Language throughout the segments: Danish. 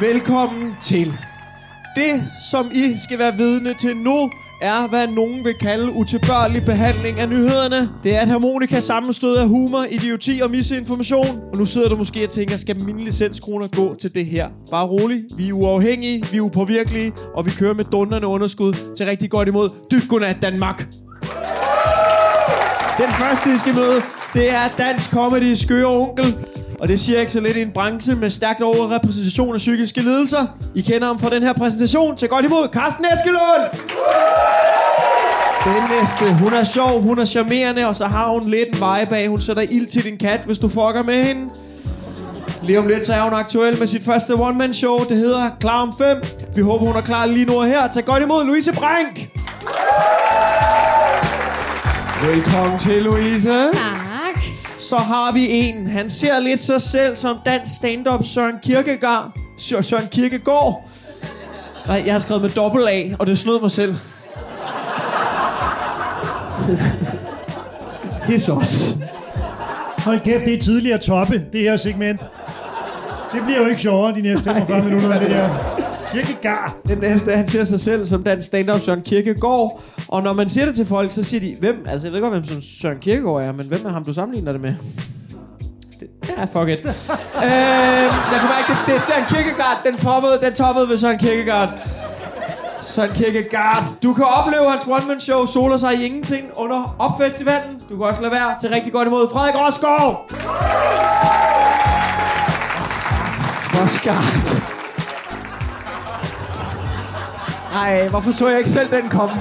Velkommen til. Det, som I skal være vidne til nu, er, hvad nogen vil kalde utilbørlig behandling af nyhederne. Det er et harmonika sammenstød af humor, idioti og misinformation. Og nu sidder du måske og tænker, skal mine licenskroner gå til det her? Bare rolig, vi er uafhængige, vi er upåvirkelige, og vi kører med dunderne underskud til rigtig godt imod. Dybt godnat, Danmark! Den første, I skal møde, det er Dansk Comedy Skøre Onkel. Og det siger ikke så lidt i en branche med stærkt overrepræsentation af psykiske lidelser. I kender ham fra den her præsentation. Tag godt imod Carsten Eskelund! Den næste, hun er sjov, hun er charmerende, og så har hun lidt en vibe bag. Hun sætter ild til din kat, hvis du fucker med hende. Lige om lidt, så er hun aktuel med sit første one-man-show. Det hedder Klar om 5. Vi håber, hun er klar lige nu og her. Tag godt imod Louise Brank! Velkommen til, Louise. Tak. Så har vi en. Han ser lidt sig selv som dansk stand-up Søren Kierkegaard. Sø- Søren Kierkegaard. Nej, jeg har skrevet med dobbelt A, og det snød mig selv. Os. Hold kæft, det er tidligere toppe, det her segment. Det bliver jo ikke sjovere de næste 45 minutter det der. Kirkegar. Den næste, han ser sig selv som dansk stand-up Søren Kierkegaard. Og når man siger det til folk, så siger de, hvem, altså jeg ved godt, hvem som Søren Kierkegaard er, men hvem er ham, du sammenligner det med? Det, ja, fuck it. øhm, jeg kunne mærke, det, det er Søren Kierkegaard, den poppede, den toppede ved Søren Kierkegaard. Søren Kierkegaard. Du kan opleve hans one-man-show soler sig i ingenting under opfestivalen. Du kan også lade være til rigtig godt imod Frederik Rosgaard. Rosgaard. Nej, hvorfor så jeg ikke selv den komme?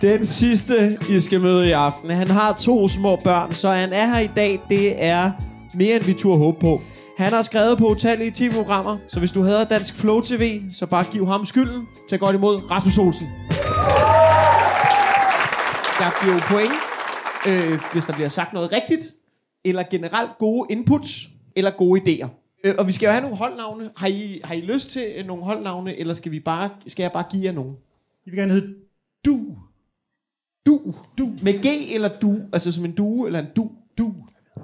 Den sidste, I skal møde i aften. Han har to små børn, så han er her i dag. Det er mere, end vi turde håbe på. Han har skrevet på utallige tv-programmer, så hvis du hader Dansk Flow TV, så bare giv ham skylden. Tag godt imod Rasmus Olsen. Jeg giver jo point, øh, hvis der bliver sagt noget rigtigt, eller generelt gode inputs, eller gode idéer. Øh, og vi skal jo have nogle holdnavne. Har I, har I lyst til øh, nogle holdnavne, eller skal, vi bare, skal jeg bare give jer nogle? Jeg vil gerne hedde Du. Du. Du. Med G eller du? Altså som en due eller en du? Du.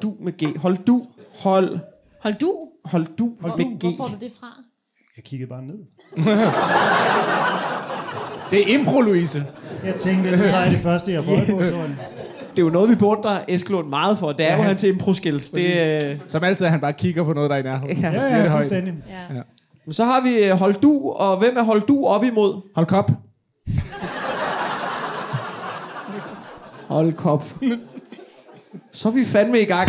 Du med G. Hold du. Hold. Hold du. Hold du Hvor, med G. hvor får du det fra? Jeg kiggede bare ned. Det er impro, Louise. Jeg tænkte, nu tager jeg det første, jeg får på. Så var det. Er jo noget, vi beundrer Eskelund meget for. Det er jo Ja, hans impro-skills. Det, øh, Som altid, at han bare kigger på noget, der er i nærheden. Ja. Ja, ja, højt. Ja. Men så har vi øh, Hold du, og hvem er Hold du op imod? Hold kop. Hold kop. Så er vi fandme i gang.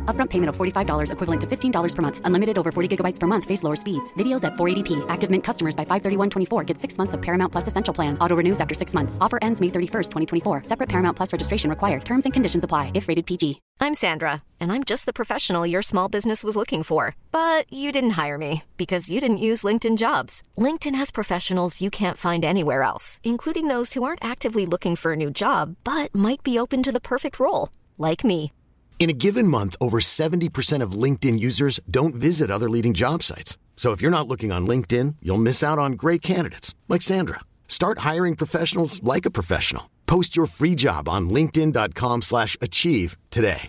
Upfront payment of $45 equivalent to $15 per month. Unlimited over 40 gigabytes per month. Face lower speeds. Videos at 480p. Active Mint customers by 531.24 get six months of Paramount Plus Essential Plan. Auto renews after six months. Offer ends May 31st, 2024. Separate Paramount Plus registration required. Terms and conditions apply if rated PG. I'm Sandra, and I'm just the professional your small business was looking for. But you didn't hire me because you didn't use LinkedIn jobs. LinkedIn has professionals you can't find anywhere else, including those who aren't actively looking for a new job but might be open to the perfect role, like me. In a given month, over 70% of LinkedIn users don't visit other leading job sites. So if you're not looking on LinkedIn, you'll miss out on great candidates like Sandra. Start hiring professionals like a professional. Post your free job on linkedin.com/achieve slash achieve today.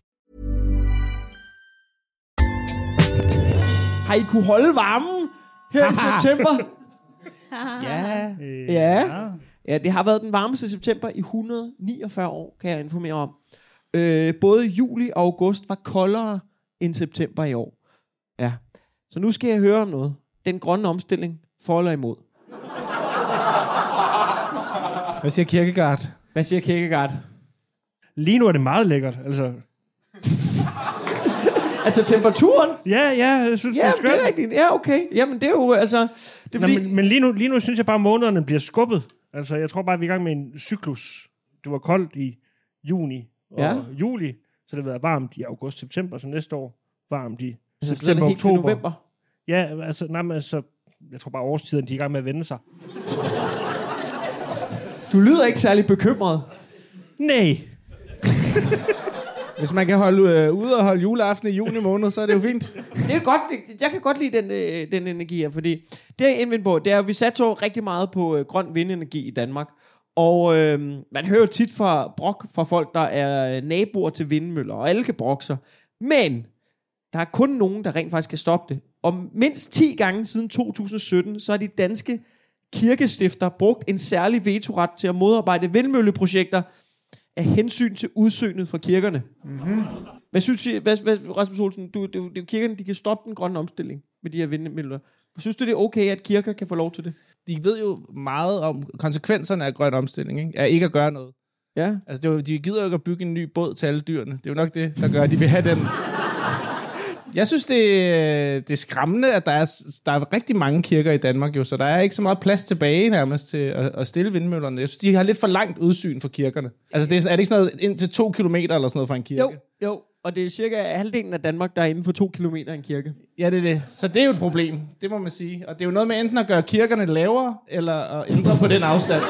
Har I kunne holde varmen her i september? Ja. Ja. Ja, det har været den varmeste september i 149 år, kan jeg informere om. Øh, både juli og august var koldere end september i år. Ja. Så nu skal jeg høre om noget. Den grønne omstilling for eller imod. Hvad siger Kierkegaard? Hvad siger Kierkegaard? Lige nu er det meget lækkert. Altså, Altså temperaturen? ja, ja, jeg synes, Ja, det er det er skønt. rigtigt. Ja, okay. Jamen, det er jo altså... Det er Nå, fordi, men, men lige, nu, lige nu synes jeg bare, at månederne bliver skubbet. Altså, jeg tror bare, at vi er i gang med en cyklus. Det var koldt i juni og Ja. juli, så det har været varmt i august, september, så næste år varmt i altså, så er september, det helt til oktober. november. Ja, altså, nej, men altså, jeg tror bare, årstiden, de er i gang med at vende sig. Du lyder ikke særlig bekymret. Nej. Hvis man kan holde øh, ude og holde juleaften i juni måned, så er det jo fint. Det er godt, jeg kan godt lide den, øh, den energi her, fordi det jeg indvendt på, det er, at vi satte så rigtig meget på øh, grøn vindenergi i Danmark. Og øh, man hører jo tit fra brok fra folk, der er øh, naboer til vindmøller, og alle kan brokke sig. Men der er kun nogen, der rent faktisk kan stoppe det. Og mindst 10 gange siden 2017, så har de danske kirkestifter brugt en særlig vetoret til at modarbejde vindmølleprojekter af hensyn til udsøgnet fra kirkerne. Mm-hmm. Hvad synes I, hvad, hvad, Rasmus Olsen, du, det, er det er jo kirkerne, de kan stoppe den grønne omstilling med de her vindmøller. Synes du, det er okay, at kirker kan få lov til det? De ved jo meget om konsekvenserne af grøn omstilling, ikke? af ikke at gøre noget. Ja. Altså, det er jo, de gider jo ikke at bygge en ny båd til alle dyrene. Det er jo nok det, der gør, at de vil have den. Jeg synes, det, det er skræmmende, at der er, der er rigtig mange kirker i Danmark, jo, så der er ikke så meget plads tilbage nærmest til at, at stille vindmøllerne. Jeg synes, de har lidt for langt udsyn for kirkerne. Altså, det er, er det ikke sådan noget ind til to kilometer eller sådan noget fra en kirke? Jo, jo. Og det er cirka halvdelen af Danmark, der er inden for to kilometer af en kirke. Ja, det er det. Så det er jo et problem, det må man sige. Og det er jo noget med enten at gøre kirkerne lavere, eller at ændre på den afstand.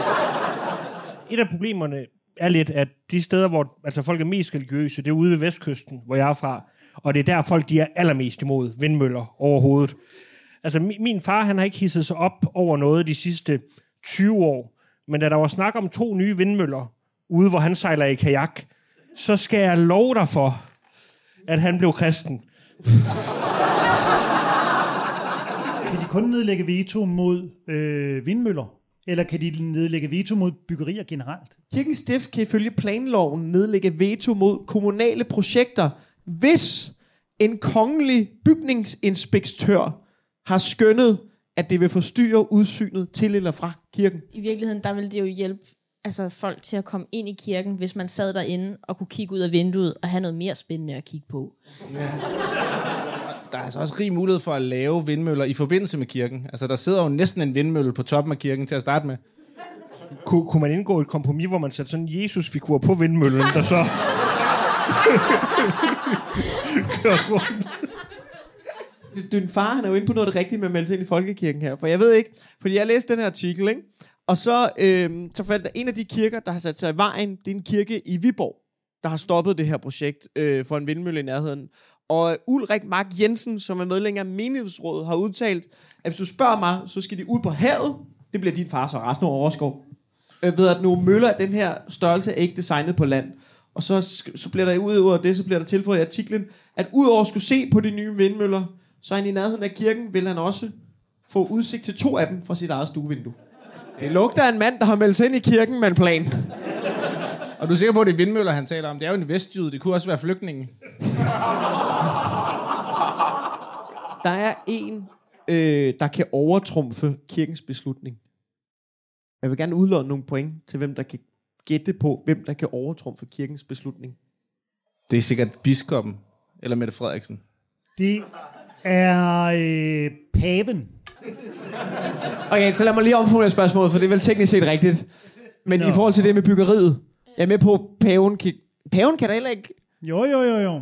Et af problemerne er lidt, at de steder, hvor altså folk er mest religiøse, det er ude ved vestkysten, hvor jeg er fra. Og det er der, folk de er allermest imod vindmøller overhovedet. Altså, min, min far, han har ikke hisset sig op over noget de sidste 20 år. Men da der var snak om to nye vindmøller, ude hvor han sejler i kajak, så skal jeg love dig for, at han blev kristen. Kan de kun nedlægge veto mod øh, vindmøller? Eller kan de nedlægge veto mod byggerier generelt? Kirkens Stift kan ifølge planloven nedlægge veto mod kommunale projekter, hvis en kongelig bygningsinspektør har skønnet, at det vil forstyrre udsynet til eller fra kirken. I virkeligheden, der ville det jo hjælpe altså, folk til at komme ind i kirken, hvis man sad derinde og kunne kigge ud af vinduet og have noget mere spændende at kigge på. Der er altså også rig mulighed for at lave vindmøller i forbindelse med kirken. Altså, der sidder jo næsten en vindmølle på toppen af kirken til at starte med. Kunne, kunne man indgå et kompromis, hvor man satte sådan en Jesus-figur på vindmøllen, der så... Din far, han er jo inde på noget af det rigtige med at melde sig ind i folkekirken her. For jeg ved ikke, fordi jeg læste den her artikel, ikke? Og så, øh, så faldt der en af de kirker, der har sat sig i vejen, det er en kirke i Viborg, der har stoppet det her projekt øh, for en vindmølle i nærheden. Og Ulrik Mark Jensen, som er medlem af menighedsrådet, har udtalt, at hvis du spørger mig, så skal de ud på havet. Det bliver din far så resten af overskov. Øh, ved at nogle møller af den her størrelse er ikke designet på land. Og så, så bliver der ud over det, så bliver der tilføjet i artiklen, at udover at skulle se på de nye vindmøller, så er han i nærheden af kirken, vil han også få udsigt til to af dem fra sit eget stuevindue. Det lugter af en mand, der har meldt sig ind i kirken med en plan. Og du er sikker på, at det er vindmøller, han taler om? Det er jo en vestjyd. Det kunne også være flygtninge. Der er en, øh, der kan overtrumfe kirkens beslutning. Jeg vil gerne udlåne nogle point til, hvem der kan gætte på, hvem der kan overtrumfe kirkens beslutning. Det er sikkert biskoppen. Eller Mette Frederiksen. Det er øh, paven. Okay, så lad mig lige omformulere spørgsmålet, for det er vel teknisk set rigtigt. Men Nå. i forhold til det med byggeriet, jeg er med på, paven kan, paven kan da heller ikke... Jo, jo, jo, jo.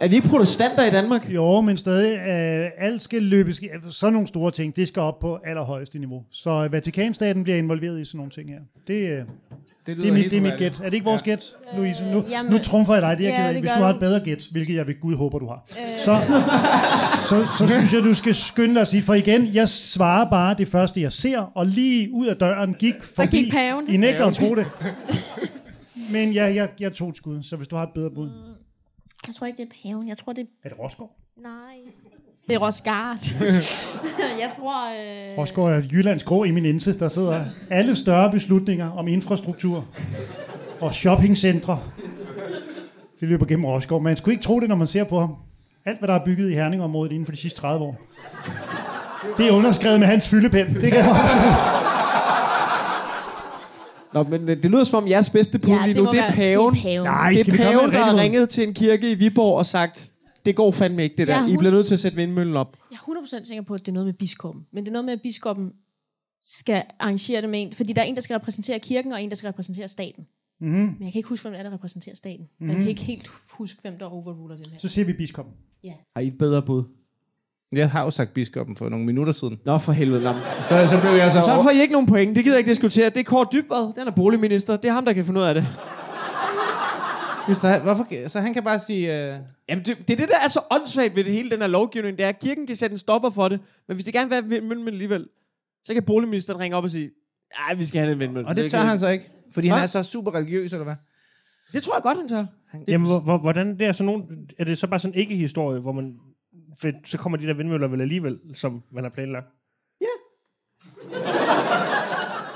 Er vi ikke protestanter i Danmark? Jo, men stadig, øh, alt skal løbes, sådan nogle store ting, det skal op på allerhøjeste niveau. Så Vatikanstaten bliver involveret i sådan nogle ting her. Det, øh, Det, det, er, mit, det er mit gæt. Er det ikke vores gæt, Louise? Nu, jamen- nu trumfer jeg dig, det er Ja, jeg af. det Hvis du har et bedre gæt, hvilket jeg ved Gud håber, du har, så, så, så synes jeg, du skal skynde dig at sige, for igen, jeg svarer bare det første, jeg ser, og lige ud af døren gik forbi. gik paven. I nægter at tro det. Men ja, jeg, jeg tog et skud, så hvis du har et bedre bud. Jeg tror ikke, det er paven. Jeg tror, det er... Er det Roskov? Nej. Det er Rosgard. jeg tror... Øh... Roskov er Jyllands grå eminence, der sidder alle større beslutninger om infrastruktur og shoppingcentre. Det løber gennem Roskov. Man skulle ikke tro det, når man ser på ham. Alt, hvad der er bygget i Herningområdet inden for de sidste 30 år. Det er underskrevet med hans fyldepen. Det kan jeg. Nå, men øh, det lyder som om jeres bedste bud Ja, lige det nu, må det er paven. det er paven. Nej, det er paven, der har ringet til en kirke i Viborg og sagt, det går fandme ikke det der. Ja, I hun- bliver nødt til at sætte vindmøllen op. Jeg er 100% sikker på, at det er noget med biskoppen. Men det er noget med, at biskoppen skal arrangere det med en. Fordi der er en, der skal repræsentere kirken, og en, der skal repræsentere staten. Mm-hmm. Men jeg kan ikke huske, hvem det er, der repræsenterer staten. Mm-hmm. Jeg kan ikke helt huske, hvem der overruler den her. Så ser vi biskoppen. Har I et bedre bud? Jeg har jo sagt biskoppen for nogle minutter siden. Nå, for helvede. Nå. Så, så blev jeg så... Så får I ikke nogen point. Det gider jeg ikke diskutere. Det er Kåre Dybvad. Den er boligminister. Det er ham, der kan finde ud af det. Just det, hvorfor, så han kan bare sige... Uh... Jamen, det, det er det, der er så åndssvagt ved det hele, den her lovgivning. Det er, at kirken kan sætte en stopper for det. Men hvis det gerne vil være vindmølle alligevel, så kan boligministeren ringe op og sige, nej, vi skal have en vindmølle. Og det tør kan- han så ikke. Fordi Hva? han er så super religiøs, eller hvad? Det tror jeg godt, han tør. Jamen, hvor, hvor, hvordan det er, så nogen, er det så bare sådan en ikke-historie, hvor man, for så kommer de der vindmøller vel alligevel, som man har planlagt?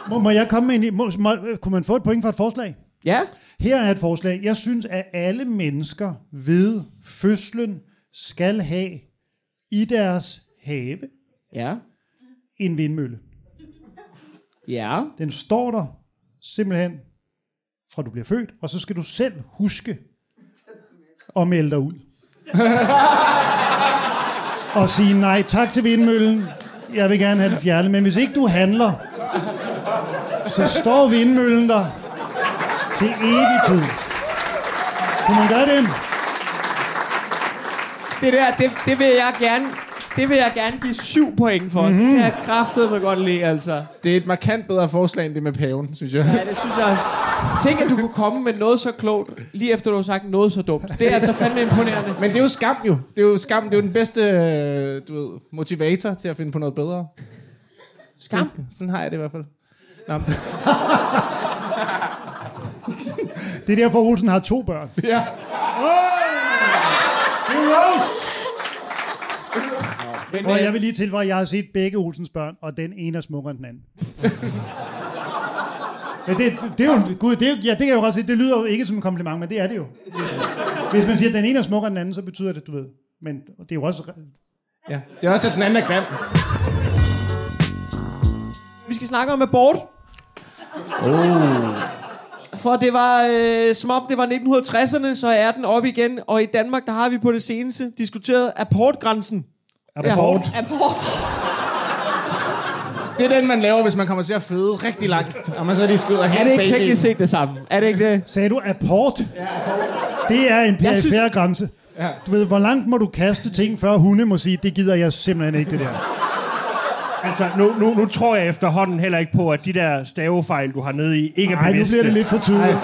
Må, må jeg komme med en... Må, må, kunne man få et point for et forslag? Ja. Her er et forslag. Jeg synes, at alle mennesker ved fødslen skal have i deres have Ja. en vindmølle. Ja. Den står der simpelthen fra du bliver født, og så skal du selv huske at melde dig ud. og sige nej tak til vindmøllen. Jeg vil gerne have den fjernet. Men hvis ikke du handler, så står vindmøllen der til evig tid. Kunne man gøre det? Det der, det, det vil jeg gerne... Det vil jeg gerne give syv point for. Mm-hmm. Det kan jeg kraftedeme godt lide, altså. Det er et markant bedre forslag, end det med paven, synes jeg. Ja, det synes jeg også. Tænk, at du kunne komme med noget så klogt, lige efter du har sagt noget så dumt. Det er altså fandme imponerende. Men det er jo skam jo. Det er jo skam. Det er jo den bedste øh, du ved, motivator til at finde på noget bedre. Skam? Sådan har jeg det i hvert fald. Nå, Det er derfor, Olsen har to børn. ja. Det er roast! Men, Og øh, jeg vil lige tilføje, at jeg har set begge Olsens børn, og den ene er smukkere end den anden. Men det, det er jo, gud, det, er, jo- ja, det kan jeg jo godt sige, det lyder jo ikke som en kompliment, men det er det jo. Hvis, hvis man siger, at den ene er smukkere end den anden, så betyder det, du ved. Men det er jo også... ja. Det er også, at den anden er grim. vi skal snakke om abort. Oh. For det var, øh, som om det var 1960'erne, så er den op igen. Og i Danmark, der har vi på det seneste diskuteret abortgrænsen. Er der hårdt? Abort. Det er den, man laver, hvis man kommer til at føde rigtig langt. Og man så lige og Er det ikke teknisk set det samme? Er det ikke det? Sagde du apport? Det er en synes- perifær grænse. Ja. Du ved, hvor langt må du kaste ting, før hunde må sige, det gider jeg simpelthen ikke, det der. Altså, nu, nu, nu tror jeg efterhånden heller ikke på, at de der stavefejl, du har nede i, ikke er Nej, nu bevidste. bliver det lidt for tydeligt.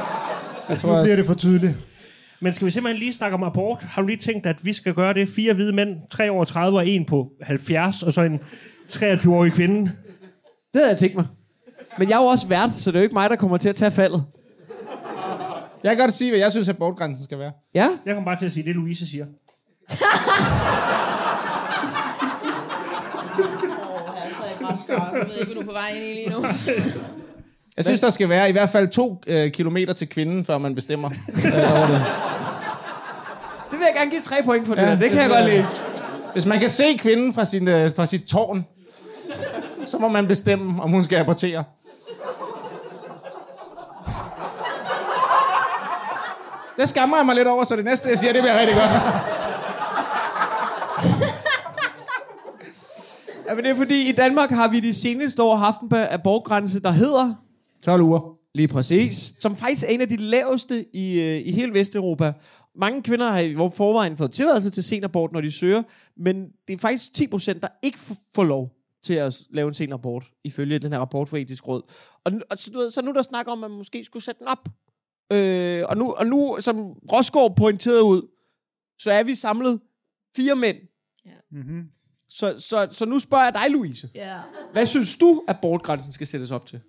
Jeg tror Nu bliver det for tydeligt. Men skal vi simpelthen lige snakke om abort? Har du lige tænkt, at vi skal gøre det? Fire hvide mænd, tre over 30 og en på 70, og så en 23-årig kvinde. Det havde jeg tænkt mig. Men jeg er jo også vært, så det er jo ikke mig, der kommer til at tage faldet. jeg kan godt sige, hvad jeg synes, at bortgrænsen skal være. Ja? Jeg kommer bare til at sige det, Louise siger. Jeg ved ikke, hvad du er på vej ind i lige nu. Jeg synes, der skal være i hvert fald to øh, kilometer til kvinden, før man bestemmer. øh, over det. Det vil jeg gerne give tre point for det Ja, der. Det kan det jeg godt lide. Hvis man kan se kvinden fra, sin, øh, fra sit tårn, så må man bestemme, om hun skal abortere. Det skammer jeg mig lidt over, så det næste, jeg siger, det bliver rigtig godt. Ja, men det er fordi, i Danmark har vi de seneste år haft en abortgrænse, der hedder 12 uger. Lige præcis. Som faktisk er en af de laveste i, øh, i hele Vesteuropa. Mange kvinder har i forvejen fået tilladelse til senabort, når de søger, men det er faktisk 10 procent, der ikke f- får lov til at lave en senabort, ifølge den her rapport fra Etisk Råd. Og, og så, du så nu er der snak om, at man måske skulle sætte den op. Øh, og, nu, og nu, som Rosgaard pointerede ud, så er vi samlet fire mænd. Mm-hmm. Så, så, så nu spørger jeg dig, Louise. Ja. Hvad synes du, at abortgrænsen skal sættes op til? Øhm,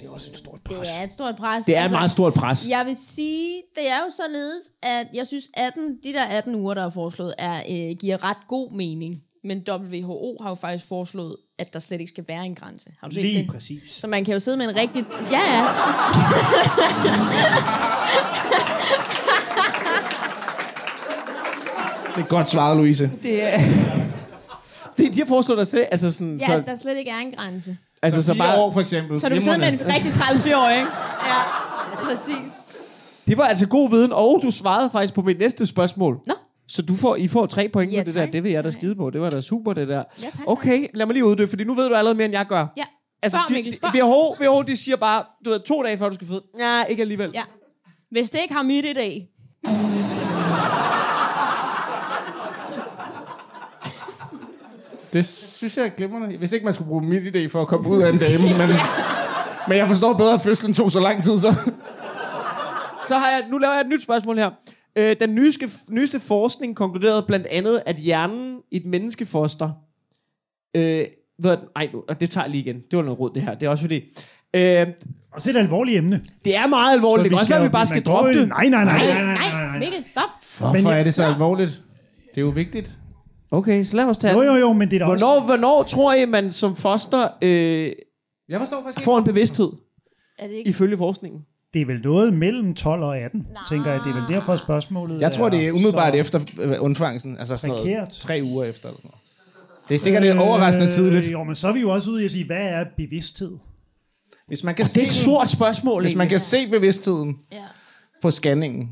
Det er også et stort det er et stort pres. Det er et meget stort pres. Jeg vil sige, det er jo således, at jeg synes, 18, de der 18 uger, der er foreslået, er, øh, giver ret god mening. Men WHO har jo faktisk foreslået, at der slet ikke skal være en grænse. Har du set Lige det? præcis. Så man kan jo sidde med en rigtig... Ja, ja. Det er godt svaret, Louise. Det er... Det, de har foreslået dig til, altså sådan... Ja, så, der slet ikke er en grænse. altså så bare, år, for eksempel. Så du kan sidde med en rigtig træls fyr, ikke? Ja, præcis. det var altså god viden, og du svarede faktisk på mit næste spørgsmål. Nå. Så du får, I får tre point Ja, på det der. Det vil jeg da skide på. Det var da super, det der. Ja, tak. Okay, lad mig lige uddybe, fordi nu ved du allerede mere, end jeg gør. Ja. Altså, Spørg, de, Mikkel, de, spørg. WHO, WHO, de siger bare, du ved, to dage før du skal føde. Ja, ikke alligevel. Ja. Hvis det ikke har mit i dag, Det synes jeg er glimrende. Hvis ikke man skulle bruge mit idé for at komme ud af en dame, men, men jeg forstår bedre, at fødslen tog så lang tid, så... Så har jeg, nu laver jeg et nyt spørgsmål her. Øh, den nyeste, nyeste forskning konkluderede blandt andet, at hjernen i et menneskefoster... Øh, hvad, ej, nu, det tager jeg lige igen. Det var noget råd, det her. Det er også fordi... Øh, Og så er det et alvorligt emne. det er meget alvorligt. Det kan også være, at vi bare skal droppe det. Nej, nej, nej. Nej, nej, Mikkel, stop. Hvorfor er det så alvorligt? Det er jo vigtigt. Okay, så lad os tage Jo, jo, jo, men det er da også... Hvornår, hvornår tror I, man som foster øh, Jeg forstår faktisk får en bevidsthed, Er det ikke? ifølge forskningen? Det er vel noget mellem 12 og 18, Nej. tænker jeg. Det er vel derfor spørgsmålet Jeg tror, det er umiddelbart så efter øh, undfangelsen. Altså sådan noget Prekært. tre uger efter. Eller sådan noget. Det er sikkert lidt overraskende tidligt. Øh, Jo, men så er vi jo også ude i at sige, hvad er bevidsthed? Hvis man kan, Det er et se, stort spørgsmål, hvis man kan se bevidstheden Ja. på scanningen.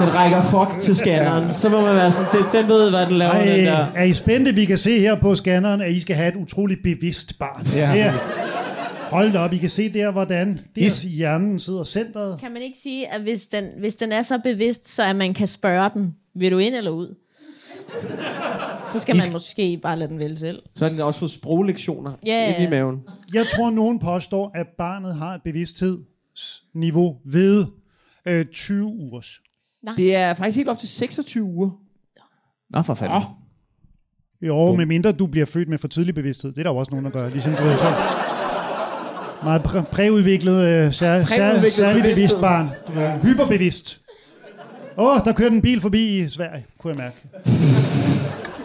Den rækker fuck til scanneren. Så må man være sådan, den, den ved, hvad den laver, Ej, den der. er I spændte? Vi kan se her på scanneren, at I skal have et utroligt bevidst barn. Ja. Her. Hold da op, I kan se der, hvordan der Is- hjernen sidder centret. Kan man ikke sige, at hvis den, hvis den er så bevidst, så at man kan spørge den, vil du ind eller ud? Så skal man måske bare lade den vælge selv. Så har den også fået sproglektioner Ja, ja, i maven. Jeg tror, nogen påstår, at barnet har et bevidsthedsniveau ved øh, 20 ugers. Det er faktisk helt op til 26 uger. Nå, for fanden. Jo, med mindre du bliver født med for tidlig bevidsthed. Det er der jo også nogen, der gør. Ligesom du ved, så meget præ- præudviklet, øh, sær, sær, Præudviklet særlig bevidst barn. Ved, Hyperbevidst. Åh, oh, der kørte en bil forbi i Sverige, kunne jeg mærke.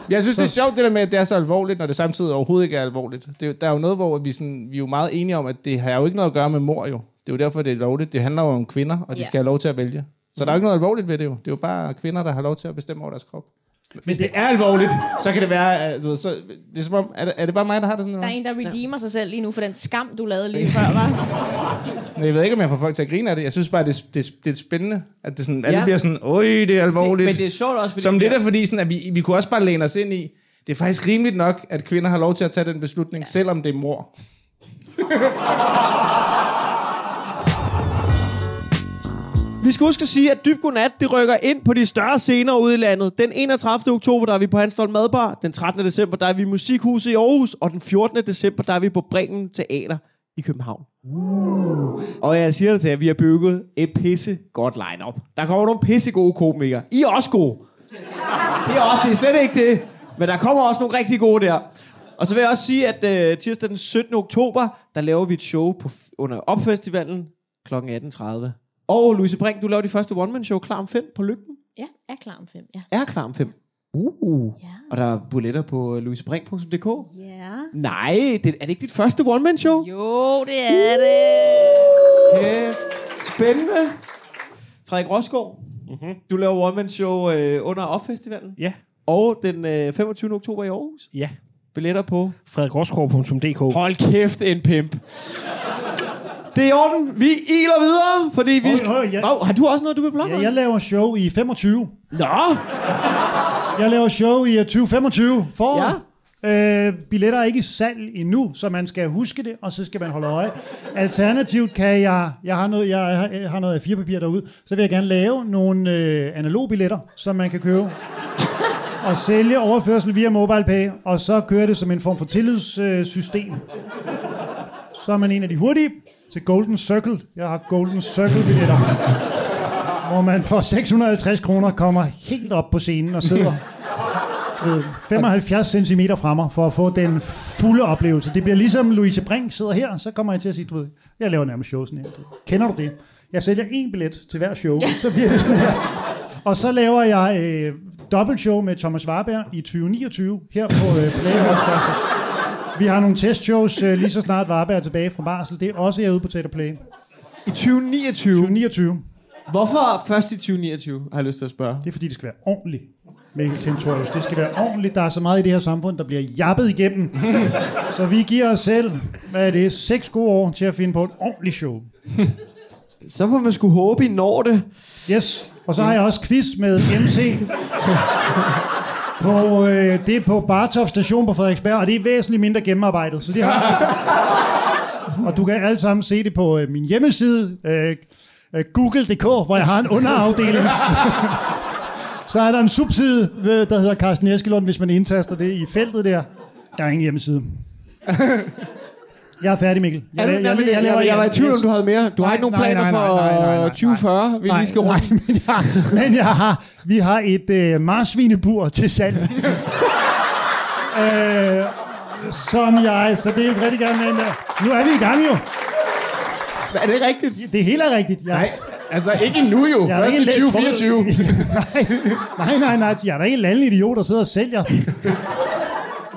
Jeg synes, det er sjovt det der med, at det er så alvorligt, når det samtidig overhovedet ikke er alvorligt. Det er, jo- der er jo noget, hvor vi, sådan, vi er jo meget enige om, at det har jo ikke noget at gøre med mor jo. Det er jo derfor, det er lovligt. Det handler jo om kvinder, og de Ja. skal have lov til at vælge. Så der er jo ikke noget alvorligt ved det jo. Det er jo bare kvinder, der har lov til at bestemme over deres krop. Hvis det er alvorligt, så kan det være... Altså, så, det er, som om, er, det, er det bare mig, der har det sådan? Der er en, der redeemer sig selv lige nu for den skam, du lavede lige før, var. Jeg ved ikke, om jeg får folk til at grine af det. Jeg synes bare, det, er- det, er- det er spændende, at det sådan, alle Ja. bliver sådan, øj, det er alvorligt. Men det er sjovt også, fordi... Som lidt er fordi, sådan, at vi, vi kunne også bare læne os ind i, det er faktisk rimeligt nok, at kvinder har lov til at tage den beslutning, ja. selvom det er mor. Vi skal huske at sige, at Dyb Godnat, det rykker ind på de større scener ude i landet. Den 31. oktober, der er vi på Hanstholm Madbar. Den 13. december, der er vi i Musikhuset i Aarhus. Og den 14. december, der er vi på Bremen Teater i København. Uh. Og jeg siger det til jer, vi har bygget et pisse godt line-up. Der kommer nogle pisse gode komikere. I er også gode. Det er også, det er slet ikke det. Men der kommer også nogle rigtig gode der. Og så vil jeg også sige, at uh, tirsdag den 17. oktober, der laver vi et show på, under Opfestivalen kl. 18.30. Og Louise Brink, du laver de første one-man-show klar om 5 på Lygten. Ja, er klar om fem, ja. Er klar om 5. Uh. Ja. Og der er billetter på louisebrink.dk. Ja. Nej, det, er det ikke dit første one-man-show? Jo, det er det. Kæft. Spændende. Frederik Rosgaard, mm-hmm. du laver one-man-show øh, under Opfestivalen. Ja, Og den øh, 25. oktober i Aarhus. ja. Billetter på. Frederikroskov.dk Hold kæft, en pimp. Det er i orden. Vi iler videre, fordi vi Høj, skal... høj, ja. Nå, har du også noget, du vil plukke? Ja, jeg laver show i 25. Nå, Jeg laver show i øh, 2025. For Ja. Øh, billetter er ikke i salg endnu, så man skal huske det, og så skal man holde øje. Alternativt kan jeg, jeg har noget, jeg har, jeg har noget A4-papir derude, så vil jeg gerne lave nogle øh, analog billetter, som man kan købe. Og sælge overførsel via MobilePay, og så kører det som en form for tillidssystem. så er man en af de hurtige til Golden Circle. Jeg har Golden Circle-billetter, hvor man for 650 kroner kommer helt op på scenen og sidder du ved, 75 cm fra mig, for at få den fulde oplevelse. Det bliver ligesom Louise Brink sidder her, så kommer jeg til at sige, du ved, jeg laver nærmest shows her. Kender du det? Jeg sælger en billet til hver show, så bliver det sådan her. Og så laver jeg øh, dobbeltshow med Thomas Warberg i 2029 her på øh, Playhouse Vi har nogle testshows øh, lige så snart Warberg er tilbage fra barsel. Det er også herude på Teater Play. i 2029. 2029. Hvorfor først i 2029, har jeg lyst til at spørge? Det er fordi, det skal være ordentligt. Mikkel Tentorius. Det skal være ordentligt. Der er så meget i det her samfund, der bliver jappet igennem. så vi giver os selv, hvad er det, seks gode år til at finde på et ordentligt show. Så må man skulle håbe, I når det. Yes. Og så har jeg også quiz med MC. på, øh, det er på Bartov station på Frederiksberg, og det er væsentligt mindre gennemarbejdet. Så det har Og du kan alle sammen se det på øh, min hjemmeside, øh, øh google.dk, hvor jeg har en underafdeling. Så er der en subside, øh, der hedder Carsten Eskelund, hvis man indtaster det i feltet der. Der er ingen hjemmeside. Jeg er færdig, Mikkel. Jeg, jeg, jeg, jeg, jeg, jeg var i tvivl, om du havde mere. Du har ikke nogen Nej, planer nej, nej, nej, nej, nej, for nej. 2040, vi lige skal nej, rundt. nej, men, jeg, men jeg har, vi har et øh, marsvinebur til salg. øh, som jeg så dels rigtig gerne vil. Nu er vi i gang jo. Er det rigtigt? Det hele er rigtigt. Jeg, Nej, altså ikke endnu jo. Jeg er Først i ikke let 2024. nej, nej, nej. Jeg er da ikke en anden idiot, der sidder og sælger.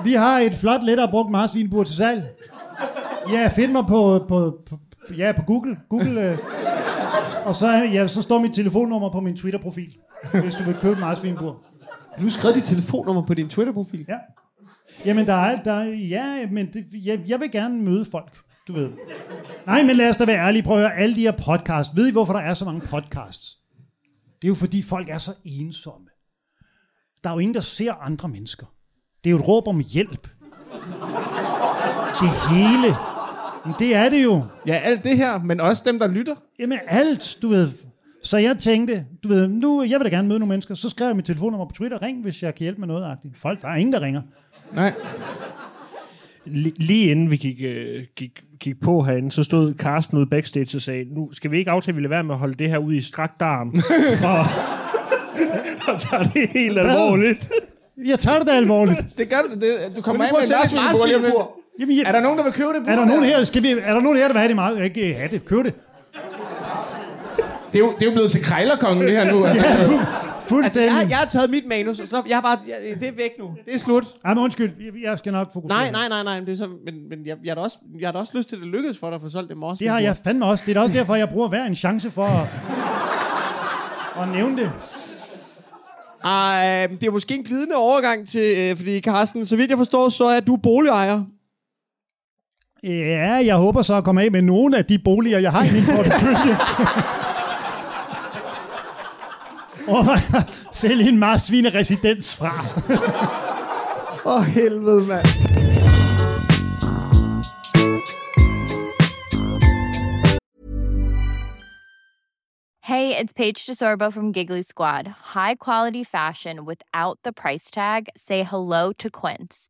Vi har et flot, lettere brugt marsvinebur til salg. Ja, find mig på, på, på, ja, på Google. Google øh. Og så, ja, så står mit telefonnummer på min Twitter-profil, hvis du vil købe et marsvinebur. Du har skrevet dit telefonnummer på din Twitter-profil. Ja. Jamen, der er, der er ja, men det, jeg, jeg vil gerne møde folk, du ved. Nej, men lad os da være ærlige. Prøv at høre, alle de her podcasts. Ved I, hvorfor der er så mange podcasts? Det er jo, fordi folk er så ensomme. Der er jo ingen, der ser andre mennesker. Det er jo et råb om hjælp. Det hele. Men det er det jo. Ja, alt det her, men også dem, der lytter. Jamen alt, du ved. Så jeg tænkte, du ved, nu, jeg vil da gerne møde nogle mennesker. Så skrev jeg mit telefonnummer på Twitter. Ring, hvis jeg kan hjælpe med noget. -agtigt. Folk, der er ingen, der ringer. Nej. Li- lige inden vi gik, øh, gik, gik på herinde, så stod Carsten ude backstage og sagde, nu skal vi ikke aftale, at vi lader være med at holde det her ud i strakt arm. og, og tager det helt alvorligt. Jeg tager det da alvorligt. Det gør du. Det, du kommer af med en at Jamen, jeg, Er der nogen, der vil købe det? Er der nogen her, skal vi, er der nogen her, der vil have det meget? Ikke have det, køb det. Det er jo, det er jo blevet til krejlerkongen, det her nu. Ja, fu- Altså, fuldstændig. jeg, jeg har taget mit manus, og så jeg har bare, jeg, det er væk nu. Det er slut. Ej, men undskyld, jeg- jeg skal nok fokusere. Nej, nej, nej, nej. Det er så, men men jeg, jeg, har da også, jeg har da også lyst til, at det lykkedes for dig at få solgt det morse. Det har jeg fandme også. Det er da også derfor, jeg bruger hver en chance for at, at nævne det. Ej, det er måske en glidende overgang til, øh, fordi Carsten, så vidt jeg forstår, så er du boligejer. Ja, jeg håber så at komme af med nogle af de boliger, jeg har i min portefølje. Og sælge en marsvine residens fra. Åh, oh, helvede, mand. Hey, it's Paige DeSorbo from Giggly Squad. High quality fashion without the price tag. Say hello to Quince.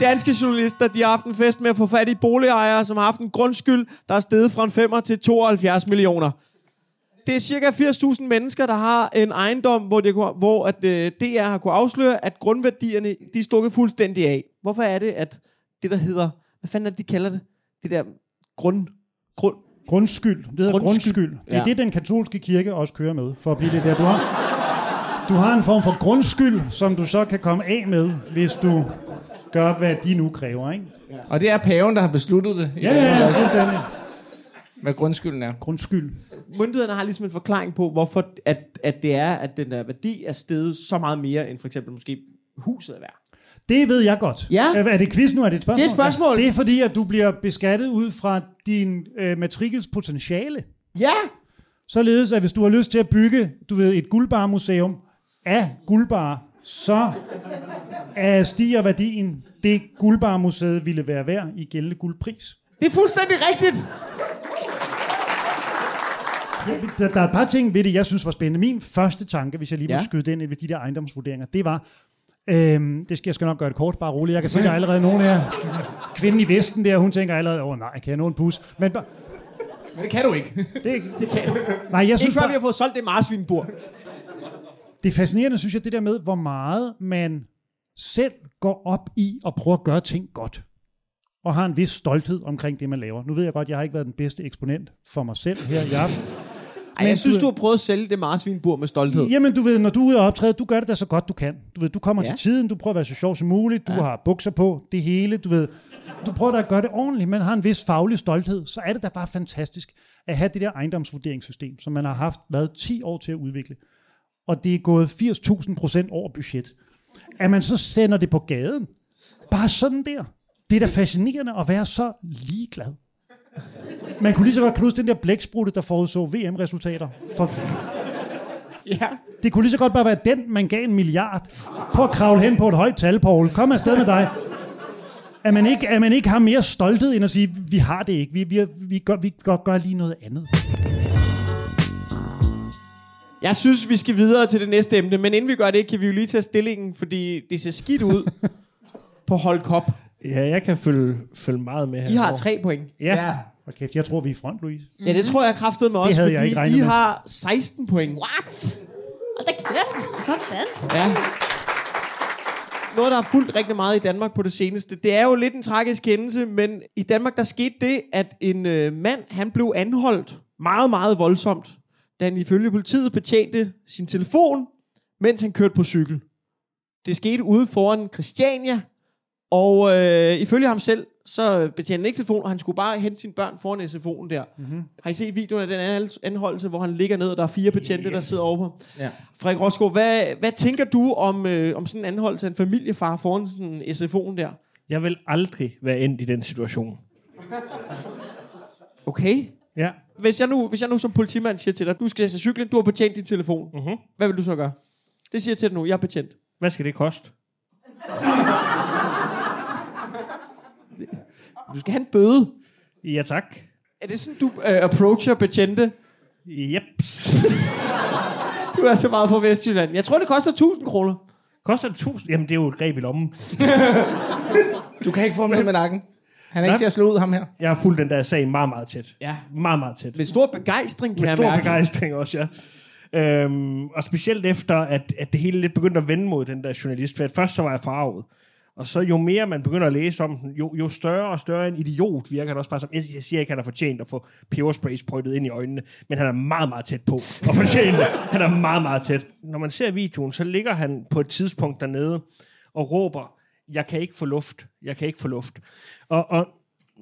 Danske journalister, de har haft en fest med at få fat i boligejere, som har haft en grundskyld, der er steget fra en 5 til 72 millioner. Det er cirka 80.000 mennesker, der har en ejendom, hvor, det, hvor at, øh, DR har kunne afsløre, at grundværdierne de er stukket fuldstændig af. Hvorfor er det, at det der hedder, hvad fanden er det, de kalder det? Det der grund... grund Grundskyld. Det hedder Grundskyld. grundskyld. Det er Ja. det, den katolske kirke også kører med, for at blive det der. Du har, du har en form for grundskyld, som du så kan komme af med, hvis du gør, hvad de nu kræver, ikke? Og det er paven, der har besluttet det. i Ja, den ja, her ja, fuldstændig. Hvad grundskylden er. Grundskyld. myndighederne har ligesom en forklaring på, hvorfor at, at det er, at den der værdi er steget så meget mere, end for eksempel måske huset er værd. Det ved jeg godt. Ja. Er, er det quiz nu? Er det et spørgsmål? Det er et spørgsmål. Ja. Det er fordi, at du bliver beskattet ud fra din øh, matrikels potentiale. Ja! Således, at hvis du har lyst til at bygge, du ved, et guldbarmuseum af guldbar, så er stiger værdien det guldbarmuseet ville være værd i gældende guldpris. Det er fuldstændig rigtigt! Der, der er et par ting ved det, jeg synes var spændende. Min første tanke, hvis jeg lige må Ja. skyde den ind ved de der ejendomsvurderinger, det var, øhm, det skal jeg skal nok gøre det kort, bare roligt. Jeg kan se, der er allerede nogen her. Kvinden i Vesten der, hun tænker allerede, åh nej, kan jeg nå en pus? Men Men det kan du ikke. det, det kan Nej, jeg synes Ikke før bare, vi har fået solgt det marsvinbur. Det er fascinerende, synes jeg, det der med, hvor meget man selv går op i at prøve at gøre ting godt. Og har en vis stolthed omkring det, man laver. Nu ved jeg godt, jeg har ikke været den bedste eksponent for mig selv her i aften. Ej, jeg synes, du har prøvet at sælge det marsvinbur med stolthed. Jamen, du ved, når du er ude og optræde, du gør det da så godt, du kan. Du ved, du kommer Ja. til tiden, du prøver at være så sjov som muligt, du ja. har bukser på, det hele, du ved. du prøver da at gøre det ordentligt, men har en vis faglig stolthed, så er det da bare fantastisk at have det der ejendomsvurderingssystem, som man har haft været 10 år til at udvikle. Og det er gået 80.000 procent over budget. At man så sender det på gaden, bare sådan der. Det er da fascinerende at være så ligeglad. Man kunne lige så godt knuse den der blæksprutte, der forudså VM-resultater. For Ja. det kunne lige så godt bare være den, man gav en milliard. Prøv at kravle hen på et højt tal, Paul. Kom afsted med dig. At man ikke, at man ikke har mere stolthed, end at sige, vi har det ikke. Vi, vi, vi, gør, vi gør, gør lige noget andet. Jeg synes, vi skal videre til det næste emne, men inden vi gør det, kan vi jo lige tage stillingen, fordi det ser skidt ud på Hold Cup. Ja, jeg kan følge, følge meget med her. I har tre point. Ja. Og kæft, jeg tror, vi er i front, Louise. Ja, det tror jeg kraftede med Det også, havde jeg fordi ikke regnet I med. har 16 point. What? Og da kæft. Sådan. Ja. Noget, der har fulgt rigtig meget i Danmark på det seneste. Det er jo lidt en tragisk hændelse, men i Danmark der skete det, at en øh, mand, han blev anholdt meget, meget voldsomt, da han ifølge politiet betjente sin telefon, mens han kørte på cykel. Det skete ude foran Christiania, og øh, ifølge ham selv, så betjente han ikke telefon, og han skulle bare hente sine børn foran SFO'en der. Mm-hmm. Har I set videoen af den anhol- anholdelse, hvor han ligger ned, og der er fire betjente, der sidder over på? Ja. Frederik Rosgaard, hvad, hvad tænker du om, øh, om sådan en anholdelse af en familiefar foran sådan en SFO'en der? Jeg vil aldrig være endt i den situation. Okay. Ja. Hvis jeg nu, hvis jeg nu som politimand siger til dig, du skal til cyklen, du har betjent din telefon. Mhm. Hvad vil du så gøre? Det siger jeg til dig nu, jeg er betjent. Hvad skal det koste? Du skal have en bøde. Ja, tak. Er det sådan, du øh, approacher betjente? Jeps. Du er så meget fra Vestjylland. Jeg tror, det koster 1000 kroner. Koster det 1000? Jamen, det er jo et greb i lommen. Du kan ikke få ham ned med nakken. Han er Nej. ikke til at slå ud ham her. Jeg har fulgt den der sag meget, meget tæt. Ja. Meget, meget tæt. Med stor begejstring, kan Med jeg stor mærke. begejstring også, ja. Øhm, og specielt efter, at, at det hele lidt begyndte at vende mod den der journalist. For at først så var jeg farvet. Og så jo mere man begynder at læse om den, jo, jo større og større en idiot virker han også bare som. Jeg, jeg siger ikke, at han har fortjent at få peberspray sprøjtet ind i øjnene, men han er meget, meget tæt på at fortjene det. Han er meget, meget tæt. Når man ser videoen, så ligger han på et tidspunkt dernede og råber, jeg kan ikke få luft, jeg kan ikke få luft. Og, og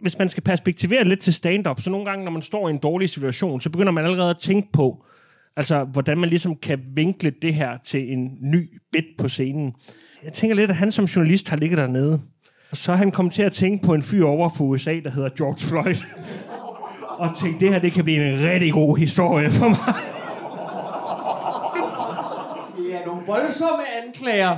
hvis man skal perspektivere lidt til stand-up, så nogle gange, når man står i en dårlig situation, så begynder man allerede at tænke på, altså hvordan man ligesom kan vinkle det her til en ny bit på scenen. Jeg tænker lidt, at han som journalist har ligget dernede, og så er han kommet til at tænke på en fyr over for USA, der hedder George Floyd. og tænkte, det her det kan blive en rigtig god historie for mig. Ja, nogle voldsomme anklager.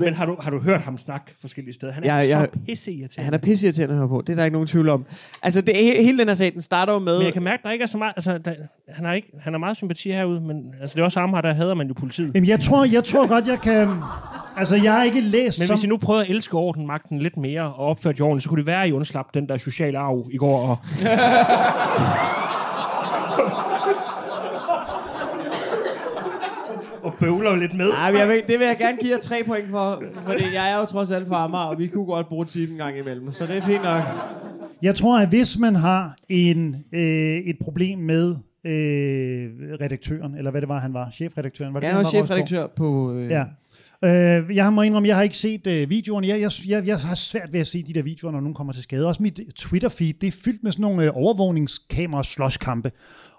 Men har du, har du hørt ham snakke forskellige steder? Han er Ja, ja, jeg- så pisseirriterende. Han er pisseirriterende at høre på. Det er der ikke nogen tvivl om. Altså, det, he- hele den her sag, den starter jo med... Men jeg kan mærke, der ikke er så meget... Altså, der, han, har ikke, han har meget sympati herude, men altså, det er også ham her, der hader man jo politiet. Jamen, jeg tror, jeg tror godt, jeg kan... Altså, jeg har ikke læst Men som... hvis I nu prøvede at elske ordenmagten lidt mere og opførte jer ordentligt, så kunne det være, at I undslap den der sociale arv i går. Og... bøvler lidt med. Ej, men jeg vil, det vil jeg gerne give jer tre point for, fordi jeg er jo trods alt fra Amager, og vi kunne godt bruge tiden en gang imellem, så det er fint nok. Jeg tror, at hvis man har en, øh, et problem med øh, redaktøren, eller hvad det var, han var, chefredaktøren. Var det er han jo var, chefredaktør på... Øh, Ja. Øh, jeg må indrømme, jeg har ikke set øh, videoerne. Jeg, jeg, jeg, jeg har svært ved at se de der videoer, når nogen kommer til skade. Også mit Twitter-feed, det er fyldt med sådan nogle øh, overvågningskamera slåskampe.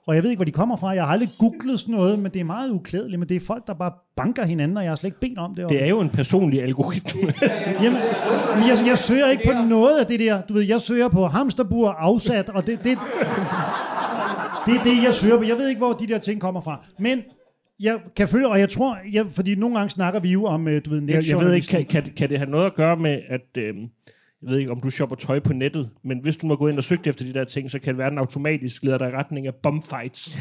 Og jeg ved ikke, hvor de kommer fra. Jeg har aldrig googlet sådan noget, men det er meget uklædeligt. Men det er folk, der bare banker hinanden, og jeg har slet ikke bedt om det. Det er jo en personlig algoritme. Jamen, men jeg, jeg søger ikke på noget af det der. Du ved, jeg søger på hamsterbur afsat, og det, det, det er det, jeg søger på. Jeg ved ikke, hvor de der ting kommer fra. Men jeg kan følge, og jeg tror, jeg, fordi nogle gange snakker vi jo om, øh, du ved, jeg, jeg ved ikke, kan, kan, kan det have noget at gøre med, at... Øh, jeg ved ikke, om du shopper tøj på nettet, men hvis du må gå ind og søge efter de der ting, så kan det være, at den automatisk leder dig i retning af bombfights.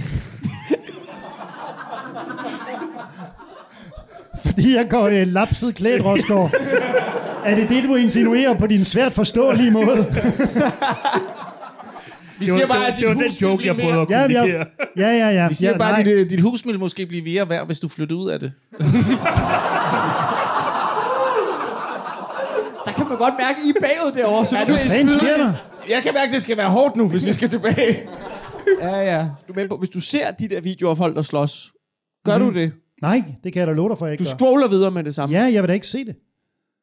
Fordi jeg går øh, lapset klædt, Rosgaard. er det det, du insinuerer på din svært forståelige måde? Vi siger bare, at dit det var hus den joke, jeg prøvede mere. at Ja, ja, ja, ja, ja. Vi siger ja, bare, at dit, dit hus vil måske blive mere værd, hvis du flytter ud af det. Der kan man godt mærke, I er bagud derovre. Så Ja, nu er Hvad sker der? Jeg kan mærke, at det skal være hårdt nu, hvis vi skal tilbage. Ja, ja. Du er med på, hvis du ser de der videoer af folk, der slås, gør mm. du det? Nej, det kan jeg da love dig for, jeg ikke Du gør. scroller videre med det samme. Ja, jeg vil da ikke se det.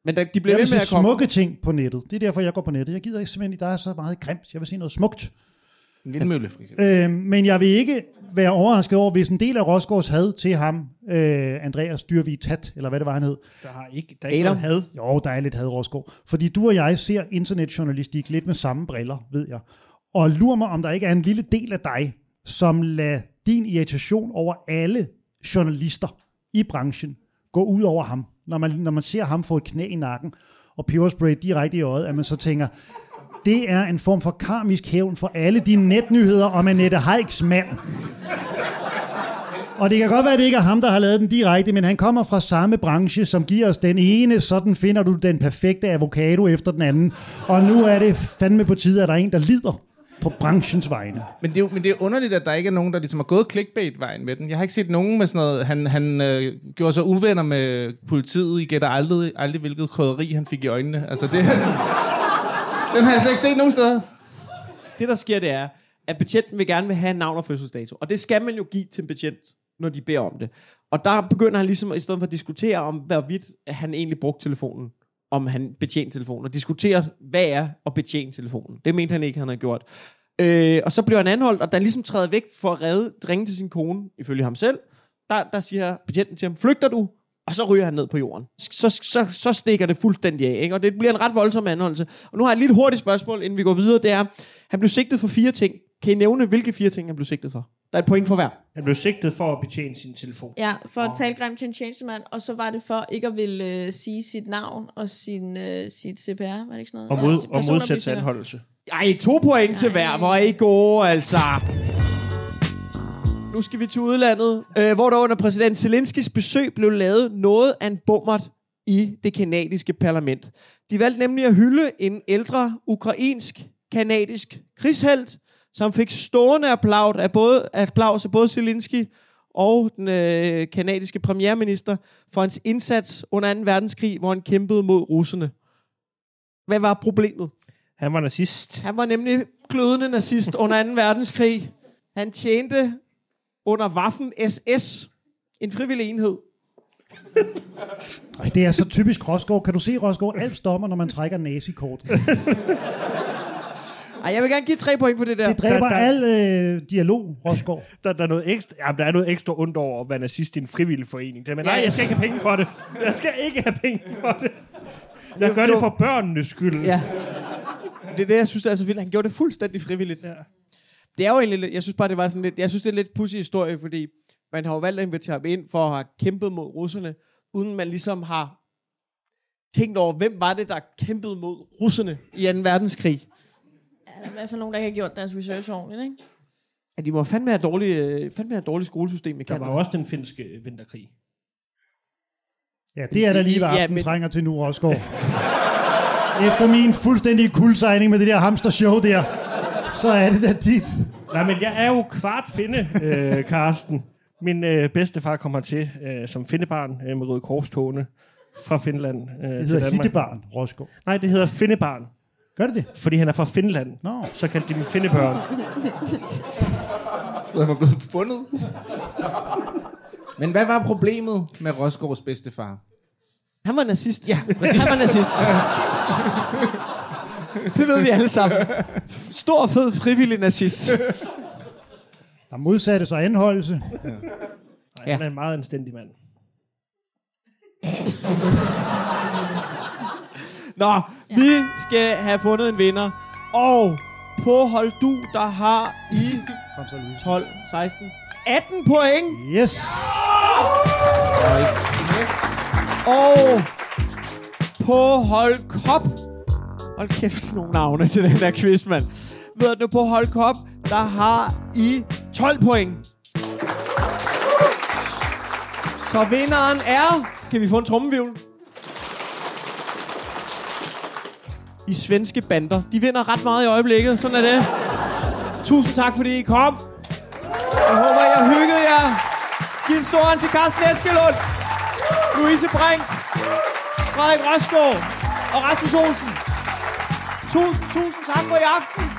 Men der, de bliver Jeg ved med at komme. smukke ting på nettet. Det er derfor, jeg går på nettet. Jeg gider ikke simpelthen, der er så meget grimt. Jeg vil se noget smukt. En vindmølle, for eksempel. Øh, men jeg vil ikke være overrasket over, hvis en del af Rosgaards had til ham, øh, Andreas Dyrvig Tat, eller hvad det var, han hed. Der, har ikke, der er ikke noget had. Jo, der er lidt had, Rosgaard. Fordi du og jeg ser internetjournalistik lidt med samme briller, ved jeg. Og lurer mig, om der ikke er en lille del af dig, som lader din irritation over alle journalister i branchen gå ud over ham. Når man, når man ser ham få et knæ i nakken og peberspray direkte i øjet, at man så tænker, det er en form for karmisk hævn for alle de netnyheder om Annette Heiks mand. Og det kan godt være, at det ikke er ham, der har lavet den direkte, men han kommer fra samme branche, som giver os den ene, sådan finder du den perfekte avocado efter den anden. Og nu er det fandme på tide, at der er en, der lider på branchens vegne. Men det, er, jo- men det er underligt, at der ikke er nogen, der ligesom har gået clickbait-vejen med den. Jeg har ikke set nogen med sådan noget... Han, han øh, gjorde sig uvenner med politiet. I gætter aldrig, aldrig, hvilket krydderi han fik i øjnene. Altså, det den har jeg slet ikke set nogen steder. Det, der sker, det er, at betjenten vil gerne vil have navn og fødselsdato. Og det skal man jo give til en betjent, når de beder om det. Og der begynder han ligesom, i stedet for at diskutere om, hvorvidt han egentlig brugte telefonen, om han betjente telefonen, og diskutere, hvad er at betjene telefonen. Det mente han ikke, han havde gjort. Øh, og så bliver han anholdt, og da han ligesom træder væk for at redde, ringe til sin kone, ifølge ham selv, der, der siger betjenten til ham, flygter du? Og så ryger han ned på jorden. Så, så, så stikker det fuldstændig af, ikke? og det bliver en ret voldsom anholdelse. Og nu har jeg et lille hurtigt spørgsmål, inden vi går videre. Det er, han blev sigtet for fire ting. Kan I nævne, hvilke fire ting han blev sigtet for? Der er et point for hver. Han blev sigtet for at betjene sin telefon. Ja, for at tale grimt til en tjenestemand, og så var det for ikke at ville øh, sige sit navn og sin, øh, sit CPR, var det ikke sådan noget? Og, mod, og personoplysninger. anholdelse. Ej, to point til hver. Hvor er I gode, altså. Nu skal vi til udlandet, øh, hvor der under præsident Zelenskis besøg blev lavet noget af en bummert i det kanadiske parlament. De valgte nemlig at hylde en ældre ukrainsk-kanadisk krigshelt, som fik stående applaus af både, applaus af både Zelensky og den øh, kanadiske premierminister for hans indsats under 2. verdenskrig, hvor han kæmpede mod russerne. Hvad var problemet? Han var nazist. Han var nemlig glødende nazist under 2. verdenskrig. Han tjente under Waffen SS, en frivillig enhed. Ej, det er så typisk Rosgaard. Kan du se, Rosgaard? Alt stopper, når man trækker nazikort. Ej, jeg vil gerne give tre point for det der. Det dræber Der- der- al øh, dialog, Rosgaard. Der, der, er noget ekstra, ja, der er noget ekstra ondt over at være nazist i en frivillig forening. Det, men nej, jeg skal ikke have penge for det. Jeg skal ikke have penge for det. Jeg gør det for børnenes skyld. Ja. Det er det, jeg synes, det er så vildt. Han gjorde det fuldstændig frivilligt. Ja. Det er jo egentlig lidt, jeg synes bare, det var sådan lidt, jeg synes, det er en lidt pussy historie, fordi man har jo valgt at invitere ham ind for at have kæmpet mod russerne, uden man ligesom har tænkt over, hvem var det, der kæmpede mod russerne i 2. verdenskrig. Ja, der er i hvert fald nogen, der ikke har gjort deres research ordentligt, ikke? Ja, de må fandme have dårligt, øh, fandme have dårligt skolesystem i Der Canada. var jo også den finske vinterkrig. Ja, det er der lige, hvad Ja, aften men- trænger til nu, Rosgaard. Efter min fuldstændige kuldsejning med det der hamstershow der, så er det da dit. Nej, men jeg er jo kvart finde, øh, Karsten. Min øh, bedstefar kom hertil øh, som findebarn øh, med Røde Korstogene fra Finland øh, Det til hedder Danmark. Hittebarn, Rosgaard. Nej, det hedder findebarn, Gør det det? fordi han er fra Finland. Nå. Så kaldte de dem findebørn. Han var blevet fundet. Men hvad var problemet med Rosgaards bedstefar? Han var nazist. Ja, præcis. Han var nazist. det ved vi alle sammen. Stor, fed, frivillig nazist. Der modsatte sig anholdelse. Nej, Ja. Han er en meget anstændig mand. Nå, vi skal have fundet en vinder. Og på hold du, der har I Kom så, Louise. 12, 16, 18 point. Yes! Og på hold kop. Hold kæft, nogle navne til den der quiz, mand. Ved du, på hold kop, der har I 12 point. Så vinderen er... Kan vi få en trommevivl? I svenske bander. De vinder ret meget i øjeblikket. Sådan er det. Tusind tak, fordi I kom. Jeg håber, I har hygget jer. Giv en stor hånd til Carsten Eskelund. Louise Brink, Frederik Rosgaard og Rasmus Olsen. Tusind, tusind tak for i aften.